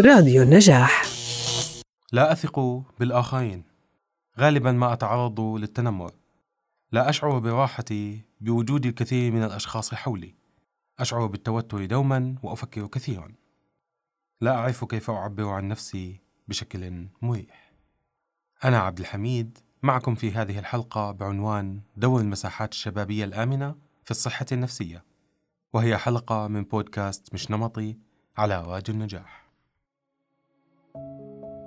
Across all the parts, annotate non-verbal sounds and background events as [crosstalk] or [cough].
راديو النجاح. لا أثق بالآخرين. غالبا ما أتعرض للتنمر. لا أشعر براحتي بوجود الكثير من الأشخاص حولي. أشعر بالتوتر دوما وأفكر كثيرا. لا أعرف كيف أعبر عن نفسي بشكل مريح. أنا عبد الحميد. معكم في هذه الحلقة بعنوان دور المساحات الشبابية الآمنة في الصحة النفسية. وهي حلقة من بودكاست مش نمطي على راديو النجاح.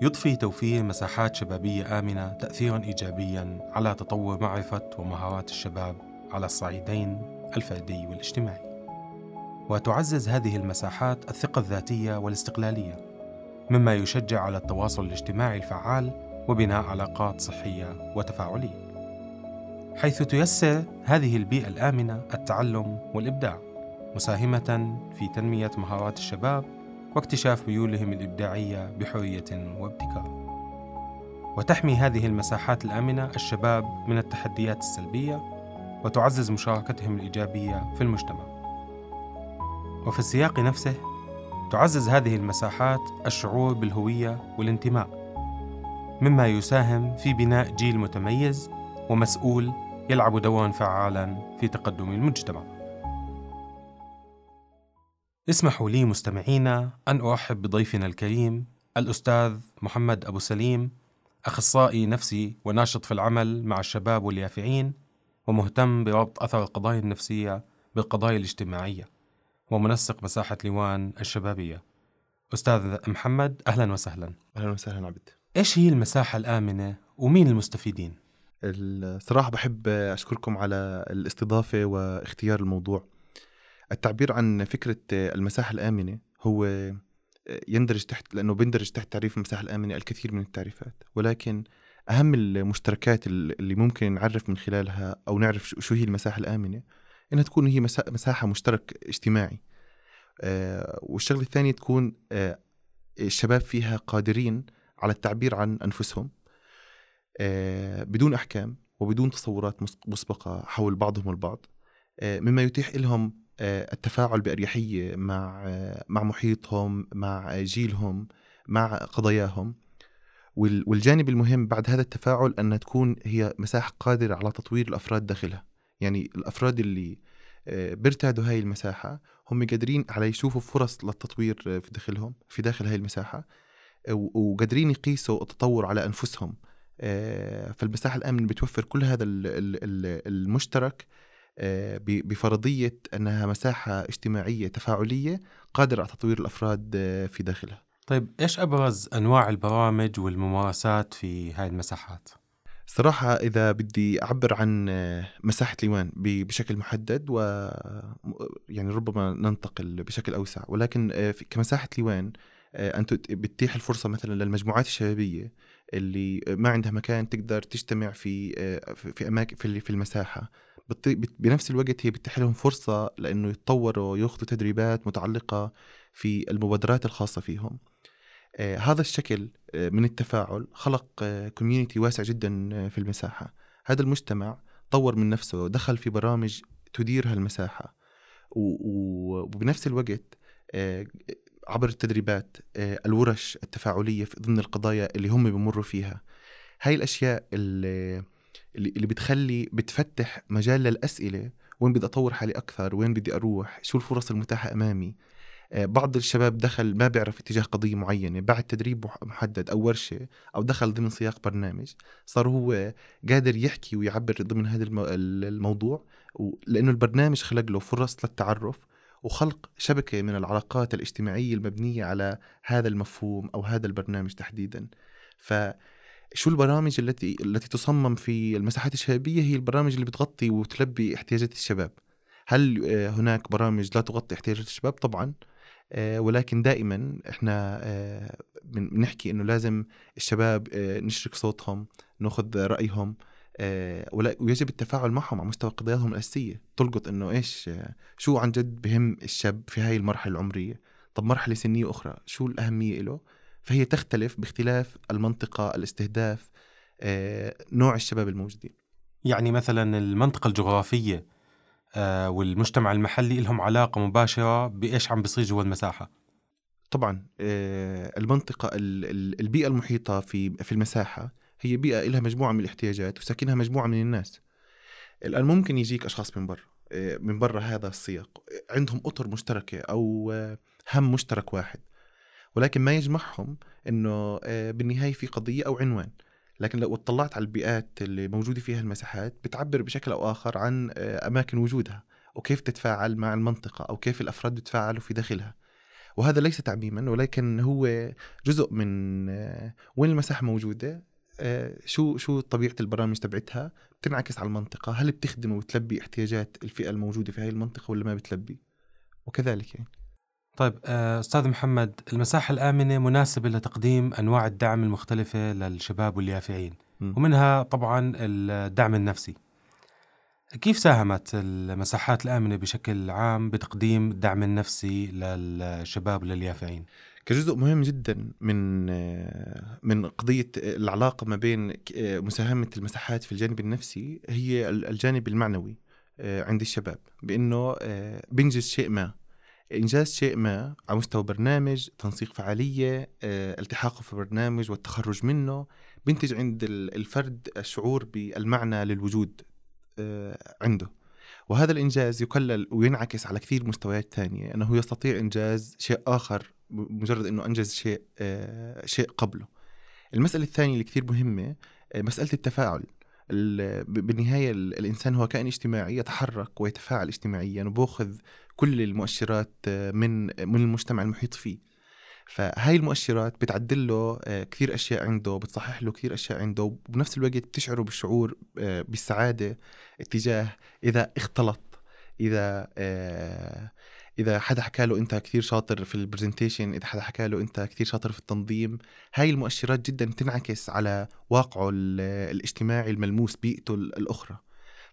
يضفي توفير مساحات شبابية آمنة تأثيرا إيجابيا على تطور معرفة ومهارات الشباب على الصعيدين الفردي والاجتماعي. وتعزز هذه المساحات الثقة الذاتية والاستقلالية مما يشجع على التواصل الاجتماعي الفعال وبناء علاقات صحية وتفاعلية. حيث تيسر هذه البيئة الآمنة التعلم والإبداع مساهمة في تنمية مهارات الشباب واكتشاف ميولهم الإبداعية بحرية وابتكار. وتحمي هذه المساحات الآمنة الشباب من التحديات السلبية وتعزز مشاركتهم الإيجابية في المجتمع. وفي السياق نفسه تعزز هذه المساحات الشعور بالهوية والانتماء مما يساهم في بناء جيل متميز ومسؤول يلعب دورا فعالا في تقدم المجتمع. اسمحوا لي مستمعينا أن أرحب بضيفنا الكريم الأستاذ محمد أبو سليم أخصائي نفسي وناشط في العمل مع الشباب واليافعين ومهتم بربط أثر القضايا النفسية بالقضايا الاجتماعية ومنسق مساحة لوان الشبابية. أستاذ محمد أهلا وسهلا. أهلا وسهلا عبد. إيش هي المساحة الآمنة ومين المستفيدين؟ الصراحة بحب أشكركم على الاستضافة واختيار الموضوع. التعبير عن فكرة المساحة الآمنة هو يندرج تحت لأنه بيندرج تحت تعريف المساحة الآمنة الكثير من التعريفات. ولكن أهم المشتركات اللي ممكن نعرف من خلالها أو نعرف شو هي المساحة الآمنة إنها تكون هي مساحة مشترك اجتماعي. آه، والشغلة الثانية تكون آه، الشباب فيها قادرين على التعبير عن أنفسهم. آه، بدون أحكام وبدون تصورات مسبقة حول بعضهم البعض. مما يتيح لهم التفاعل بأريحية مع مع محيطهم مع جيلهم مع قضاياهم. والجانب المهم بعد هذا التفاعل أن تكون هي مساحة قادرة على تطوير الأفراد داخلها. يعني الأفراد اللي بيرتادوا هاي المساحة هم قادرين على يشوفوا فرص للتطوير في داخلهم في داخل هاي المساحة وقادرين يقيسوا التطور على أنفسهم. فالمساحة الآمنة بتوفر كل هذا المشترك آه، بفرضية أنها مساحة اجتماعية تفاعلية قادرة على تطوير الأفراد آه، في داخلها طيب إيش أبرز أنواع البرامج والممارسات في هاي المساحات؟ صراحة إذا بدي أعبر عن آه، مساحة ليوان بشكل محدد و يعني ربما ننتقل بشكل أوسع ولكن كمساحة ليوان أنت بتتيح الفرصة مثلا للمجموعات الشبابية اللي ما عندها مكان تقدر تجتمع في في أماكن في المساحة. بنفس الوقت هي بتتيح لهم فرصة لأنه يتطوروا ويأخذوا تدريبات متعلقة في المبادرات الخاصة فيهم. آه هذا الشكل آه من التفاعل خلق آه community واسع جدا آه، في المساحة. هذا المجتمع طور من نفسه ودخل في برامج تدير هالمساحة. وبنفس الوقت آه، عبر التدريبات آه، الورش التفاعلية ضمن القضايا اللي هم بمروا فيها. هاي الأشياء اللي اللي, بتخلي بتفتح مجال للأسئلة وين بدي أطور حالي أكثر وين بدي أروح شو الفرص المتاحة أمامي. آه، بعض الشباب دخل ما بيعرف اتجاه قضية معينة بعد تدريب محدد أو ورشة أو دخل ضمن سياق برنامج. صار هو قادر يحكي ويعبر ضمن هذا الموضوع لأنه البرنامج خلق له فرص للتعرف وخلق شبكة من العلاقات الاجتماعية المبنية على هذا المفهوم أو هذا البرنامج تحديدا. ف شو البرامج التي التي تصمم في المساحات الشبابية هي البرامج اللي بتغطي وتلبي احتياجات الشباب. هل آه، هناك برامج لا تغطي احتياجات الشباب؟ طبعا. آه، ولكن دائما إحنا آه، بنحكي إنه لازم الشباب نشرك صوتهم ناخذ رأيهم ويجب التفاعل معهم على مستوى قضاياهم الأساسية. تلقط إنه إيش شو عن جد بهم الشاب في هاي المرحلة العمرية؟ طب مرحلة سنية أخرى شو الأهمية له؟ فهي تختلف باختلاف المنطقة الاستهداف آه، نوع الشباب الموجودين. يعني مثلا المنطقة الجغرافية آه، والمجتمع المحلي لهم علاقة مباشرة بإيش عم بيصير جوا المساحة. طبعا آه، المنطقة البيئة المحيطة في في المساحة هي بيئة لها مجموعة من الاحتياجات وساكنها مجموعة من الناس. الآن ممكن يجيك أشخاص من برا آه، من برا هذا السياق. عندهم أطر مشتركة أو آه، هم مشترك واحد. ولكن ما يجمعهم إنه بالنهاية في قضية أو عنوان. لكن لو اطلعت على البيئات اللي موجودة فيها المساحات بتعبر بشكل أو آخر عن أماكن وجودها وكيف تتفاعل مع المنطقة أو كيف الأفراد بتفاعلوا في داخلها. وهذا ليس تعميما ولكن هو جزء من آه، وين المساحة موجودة آه، شو شو طبيعة البرامج تبعتها؟ بتنعكس على المنطقة. هل بتخدم وتلبي احتياجات الفئة الموجودة في هذه المنطقة ولا ما بتلبي؟ وكذلك يعني. طيب آه، أستاذ محمد المساحة الآمنة مناسبة لتقديم أنواع الدعم المختلفة للشباب واليافعين م. ومنها طبعا الدعم النفسي. كيف ساهمت المساحات الآمنة بشكل عام بتقديم الدعم النفسي للشباب ولليافعين؟ كجزء مهم جدا من من قضية العلاقة ما بين مساهمة المساحات في الجانب النفسي هي الجانب المعنوي عند الشباب. بأنه بينجز شيء ما. إنجاز شيء ما على مستوى برنامج تنسيق فعالية التحاقه في برنامج والتخرج منه بينتج عند الفرد الشعور بالمعنى للوجود آه، عنده. وهذا الإنجاز يكلل وينعكس على كثير مستويات ثانية. أنه يستطيع إنجاز شيء آخر مجرد أنه أنجز شيء آه، شيء قبله. المسألة الثانية اللي كثير مهمة آه، مسألة التفاعل. بالنهاية الإنسان هو كائن اجتماعي يتحرك ويتفاعل اجتماعيا وبأخذ كل المؤشرات من من المجتمع المحيط فيه. فهاي المؤشرات بتعدل له آه، كثير أشياء عنده بتصحح له كثير أشياء عنده وبنفس الوقت بتشعره بالشعور آه، بالسعادة اتجاه إذا اختلط آه، إذا حدا حكى له أنت كثير شاطر في البرزنتيشن إذا حدا حكى له أنت كثير شاطر في التنظيم هاي المؤشرات جدا تنعكس على واقعه الاجتماعي الملموس بيئته الأخرى.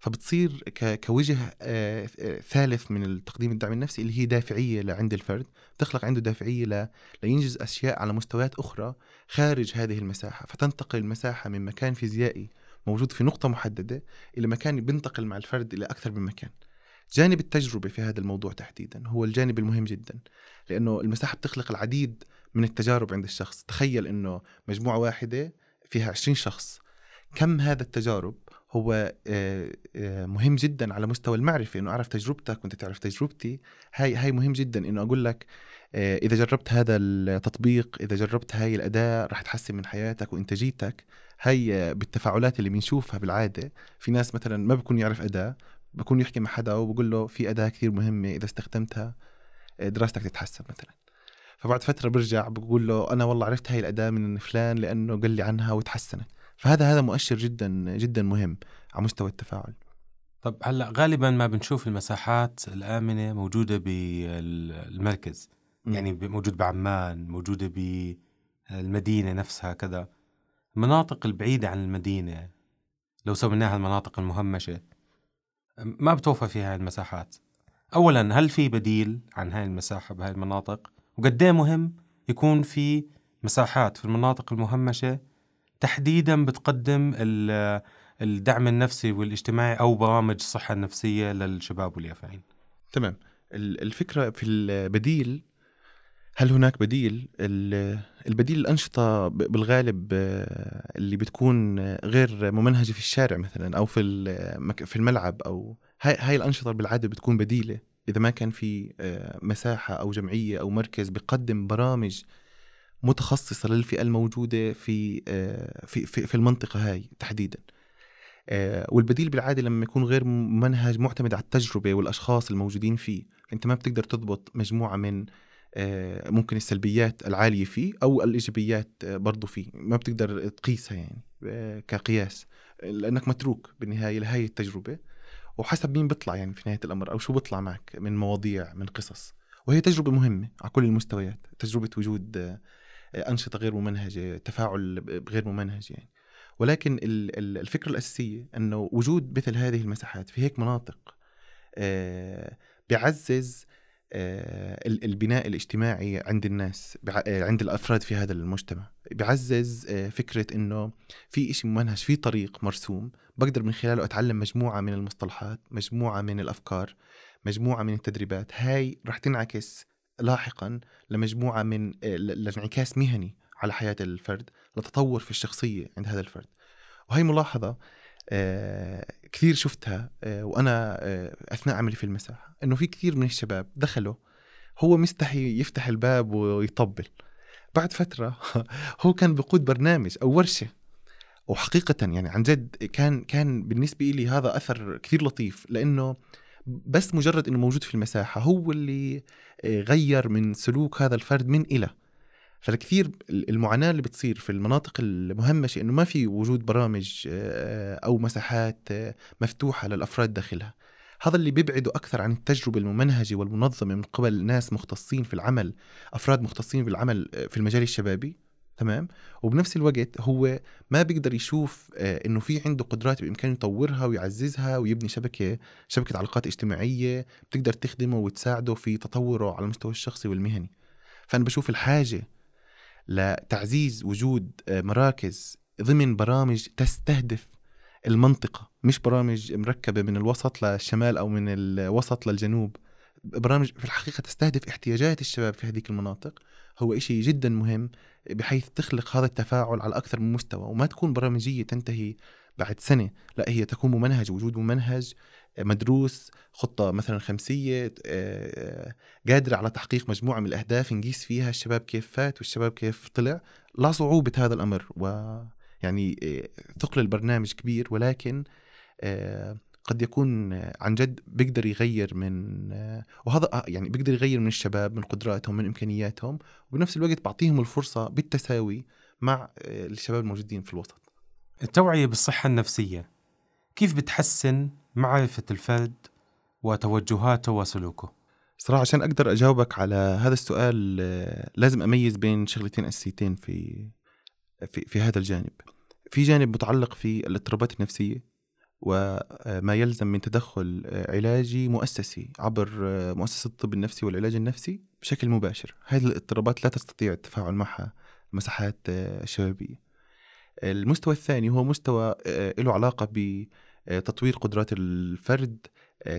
فبتصير كوجه آه، ثالث من التقديم الدعم النفسي اللي هي دافعية لعند الفرد بتخلق عنده دافعية لينجز أشياء على مستويات أخرى خارج هذه المساحة. فتنتقل المساحة من مكان فيزيائي موجود في نقطة محددة إلى مكان بينتقل مع الفرد إلى أكثر من مكان. جانب التجربة في هذا الموضوع تحديدا هو الجانب المهم جدا لأنه المساحة بتخلق العديد من التجارب عند الشخص. تخيل إنه مجموعة واحدة فيها 20 شخص. كم هذا التجارب هو آه، آه، مهم جدا على مستوى المعرفة؟ إنه أعرف تجربتك وأنت تعرف تجربتي. هاي هاي مهم جدا. إنه أقول لك آه، إذا جربت هذا التطبيق إذا جربت هاي الأداة رح تحسن من حياتك وإنتاجيتك. هاي بالتفاعلات اللي بنشوفها بالعادة. في ناس مثلا ما بكون يعرف أداة بكون يحكي مع حدا وبقول له في أداة كثير مهمة إذا استخدمتها دراستك تتحسن مثلا. فبعد فترة برجع بقول له أنا والله عرفت هاي الأداة من فلان لأنه قال لي عنها وتحسنت. فهذا هذا مؤشر جدا جدا مهم على مستوى التفاعل. طب هلأ غالبا ما بنشوف المساحات الآمنة موجودة بالمركز. يعني موجود بعمان موجودة بالمدينة نفسها كذا. المناطق البعيدة عن المدينة لو سويناها المناطق المهمشة ما بتوفى فيها المساحات. اولا هل في بديل عن هاي المساحة بهاي المناطق؟ وقد مهم يكون في مساحات في المناطق المهمشة تحديدا بتقدم الدعم النفسي والاجتماعي أو برامج الصحه النفسيه للشباب واليافعين. تمام. الفكرة في البديل هل هناك بديل؟ البديل الأنشطة بالغالب آه، اللي بتكون غير ممنهجة في الشارع مثلا أو في في الملعب أو هاي هاي الأنشطة بالعادة بتكون بديلة. إذا ما كان في آه، مساحة أو جمعية أو مركز بيقدم برامج متخصصة للفئة الموجودة في آه، في في, في المنطقة هاي تحديدا. آه، والبديل بالعادة لما يكون غير منهج معتمد على التجربة والأشخاص الموجودين فيه. أنت ما بتقدر تضبط مجموعة من آه، ممكن السلبيات العالية فيه أو الإيجابيات برضه فيه. ما بتقدر تقيسها يعني كقياس. لأنك متروك بالنهاية لهي التجربة. وحسب مين بيطلع يعني في نهاية الأمر أو شو بيطلع معك من مواضيع من قصص. وهي تجربة مهمة على كل المستويات. تجربة وجود أنشطة غير ممنهجة تفاعل غير ممنهج يعني. ولكن الفكرة الأساسية إنه وجود مثل هذه المساحات في هيك مناطق آه، بيعزز آه، البناء الاجتماعي عند الناس آه، عند الأفراد في هذا المجتمع. بيعزز فكرة إنه في شيء ممنهج في طريق مرسوم بقدر من خلاله أتعلم مجموعة من المصطلحات مجموعة من الأفكار مجموعة من التدريبات. هاي رح تنعكس لاحقا لمجموعة من آه، لانعكاس مهني على حياة الفرد لتطور في الشخصية عند هذا الفرد. وهي ملاحظة آه، كثير شفتها وأنا أثناء عملي في المساحة أنه في كثير من الشباب دخلوا هو مستحي يفتح الباب ويطبل. بعد فترة [laughs] هو كان بقود برنامج أو ورشة وحقيقة يعني عن جد كان كان بالنسبة لي هذا أثر كثير لطيف لأنه بس مجرد إنه موجود في المساحة هو اللي آه، غير من سلوك هذا الفرد من إلى فالكثير المعاناة اللي بتصير في المناطق المهمشة إنه ما في وجود برامج أو مساحات مفتوحة للأفراد داخلها. هذا اللي بيبعده أكثر عن التجربة الممنهجه والمنظمة من قبل ناس مختصين في العمل أفراد مختصين بالعمل في المجال الشبابي تمام؟ وبنفس الوقت هو ما بيقدر يشوف إنه في عنده قدرات بإمكانه يطورها ويعززها ويبني شبكة شبكة علاقات اجتماعية بتقدر تخدمه وتساعده في تطوره على المستوى الشخصي والمهني. فأنا بشوف الحاجة لتعزيز وجود آه، مراكز ضمن برامج تستهدف المنطقة مش برامج مركبة من الوسط للشمال أو من الوسط للجنوب. برامج في الحقيقة تستهدف احتياجات الشباب في هذه المناطق. هو إشي جدا مهم بحيث تخلق هذا التفاعل على أكثر من مستوى وما تكون برامجية تنتهي بعد سنة. لا هي تكون ممنهج وجود ممنهج مدروس خطة مثلا خمسية آه، قادرة على تحقيق مجموعة من الأهداف نقيس فيها الشباب كيف فات والشباب كيف طلع لا صعوبة هذا الأمر ويعني آه، ثقل البرنامج كبير ولكن آه، قد يكون عن جد بيقدر يغير من وهذا يعني بيقدر يغير من الشباب من قدراتهم من إمكانياتهم وبنفس الوقت بعطيهم الفرصة بالتساوي مع الشباب الموجودين في الوسط. التوعية بالصحة النفسية كيف بتحسن معرفه الفرد وتوجهاته وسلوكه؟ صراحة عشان أقدر أجاوبك على هذا السؤال لازم أميز بين شغلتين اساسيتين في في في هذا الجانب. في جانب متعلق في الاضطرابات النفسية وما يلزم من تدخل علاجي مؤسسي عبر مؤسسة الطب النفسي والعلاج النفسي بشكل مباشر هذه الاضطرابات لا تستطيع التفاعل معها مساحات الشبابية المستوى الثاني هو مستوى له علاقة بتطوير قدرات الفرد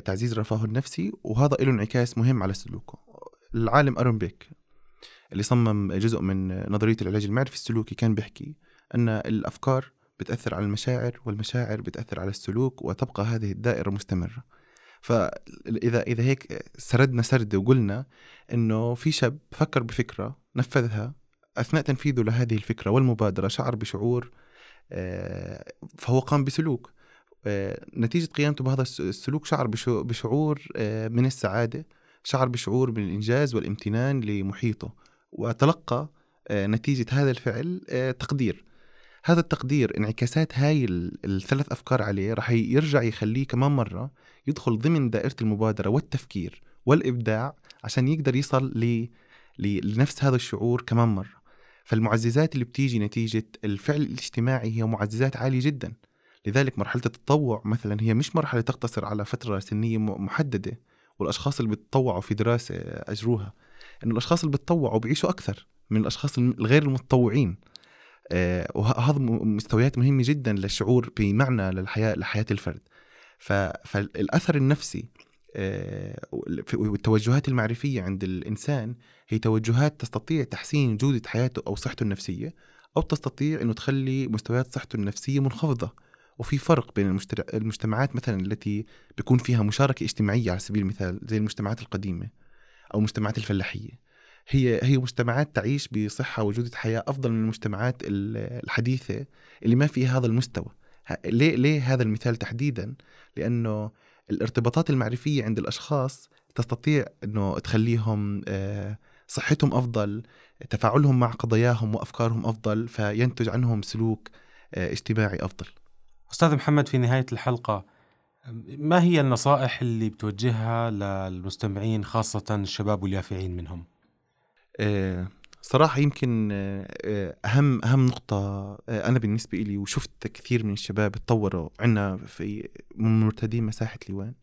تعزيز رفاهه النفسي وهذا له انعكاس مهم على سلوكه. العالم أرون بيك اللي صمم جزء من نظرية العلاج المعرفي السلوكي كان بيحكي أن الأفكار بتأثر على المشاعر والمشاعر بتأثر على السلوك وتبقى هذه الدائرة مستمرة. فإذا إذا هيك سردنا سردة وقلنا إنه في شاب فكر بفكرة نفذها أثناء تنفيذه لهذه الفكرة والمبادرة شعر بشعور آه، فهو قام بسلوك. آه، نتيجة قيامته بهذا السلوك شعر بشعور آه، من السعادة شعر بشعور من الإنجاز والامتنان لمحيطه وتلقى نتيجة هذا الفعل تقدير. هذا التقدير انعكاسات هاي الثلاث أفكار عليه راح يرجع يخليه كمان مرة يدخل ضمن دائرة المبادرة والتفكير والإبداع عشان يقدر يصل ل... لنفس هذا الشعور كمان مرة. فالمعززات اللي بتيجي نتيجة الفعل الاجتماعي هي معززات عالية جدا. لذلك مرحلة التطوع مثلا هي مش مرحلة تقتصر على فترة سنية محددة والأشخاص اللي بتطوعوا في دراسة أجروها إنه الأشخاص اللي بتطوعوا بيعيشوا أكثر من الأشخاص الغير المتطوعين. آه، وهذا مستويات مهمة جدا للشعور بمعنى للحياه لحياة الفرد. فالأثر النفسي آه، والتوجهات المعرفية عند الإنسان هي توجهات تستطيع تحسين جودة حياته أو صحته النفسية أو تستطيع إنه تخلي مستويات صحته النفسية منخفضة. وفي فرق بين المجتمعات مثلا التي بيكون فيها مشاركة اجتماعية على سبيل المثال زي المجتمعات القديمة أو المجتمعات الفلاحية. هي هي مجتمعات تعيش بصحة وجودة حياة أفضل من المجتمعات الحديثة اللي ما فيها هذا المستوى. ليه ليه هذا المثال تحديدا؟ لأنه الارتباطات المعرفية عند الأشخاص تستطيع إنه تخليهم آه، صحتهم أفضل تفاعلهم مع قضاياهم وأفكارهم أفضل فينتج عنهم سلوك آه، اجتماعي أفضل. أستاذ محمد في نهاية الحلقة ما هي النصائح اللي بتوجهها للمستمعين خاصة الشباب واليافعين منهم؟ آه، صراحة يمكن آه، أهم أهم نقطة آه، أنا بالنسبة لي وشفت كثير من الشباب تطوروا عنا في مرتدين مساحة ليوان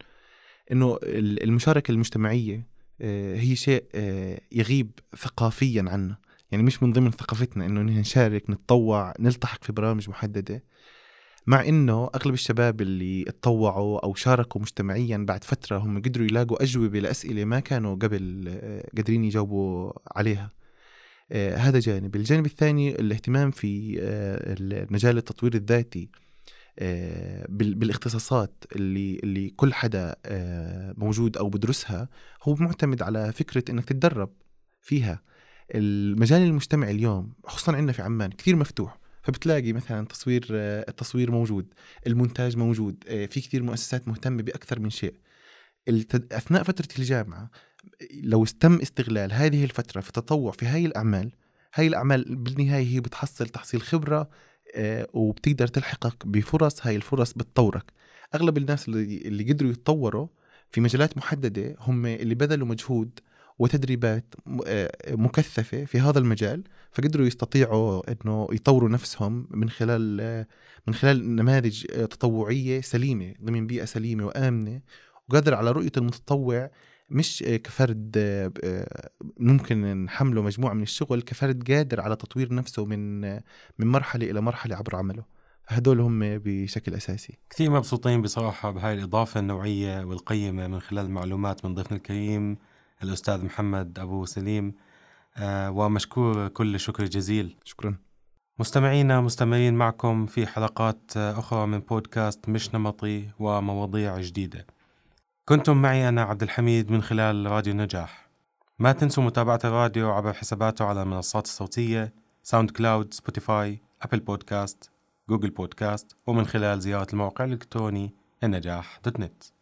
إنه المشاركة المجتمعية هي شيء يغيب ثقافيا عنا. يعني مش من ضمن ثقافتنا إنه نشارك نتطوع نلتحق في برامج محددة. مع إنه أغلب الشباب اللي اتطوعوا أو شاركوا مجتمعيا بعد فترة هم قدروا يلاقوا أجوبة لأسئلة ما كانوا قبل آه، قادرين يجاوبوا عليها. آه، هذا جانب. الجانب الثاني الاهتمام في آه، مجال التطوير الذاتي بالاختصاصات اللي اللي كل حدا موجود أو بدرسها هو معتمد على فكرة إنك تتدرب فيها. المجال المجتمعي اليوم خصوصا عندنا في عمان كثير مفتوح. فبتلاقي مثلا تصوير التصوير موجود المونتاج موجود آه، في كثير مؤسسات مهتمة بأكثر من شيء. أثناء فترة الجامعة لو تم استغلال هذه الفترة في التطوع في هاي الأعمال هاي الأعمال بالنهاية هي بتحصل تحصيل خبرة آه، وبتقدر تلحقك بفرص هاي الفرص بتطورك. أغلب الناس اللي قدروا يتطوروا في مجالات محددة هم اللي بذلوا مجهود وتدريبات آه، مكثفة في هذا المجال فقدروا يستطيعوا إنه يطوروا نفسهم من خلال آه، من خلال نماذج آه، تطوعية سليمة ضمن بيئة سليمة وآمنة وقادر على رؤية المتطوع مش كفرد ممكن نحمله مجموعة من الشغل كفرد قادر على تطوير نفسه من من مرحلة إلى مرحلة عبر عمله. هدول هم بشكل أساسي. كثير مبسوطين بصراحة بهاي الإضافة النوعية والقيمة من خلال المعلومات من ضيفنا الكريم. الأستاذ محمد أبو سليم آه، ومشكور كل شكر جزيل. شكرا. مستمعينا مستمرين معكم في حلقات أخرى من بودكاست مش نمطي ومواضيع جديدة. كنتم معي أنا عبد الحميد من خلال راديو نجاح. ما تنسوا متابعة الراديو عبر حساباته على المنصات الصوتية SoundCloud Spotify Apple Podcast Google Podcast ومن خلال زيارة الموقع الإلكتروني النجاح dot net.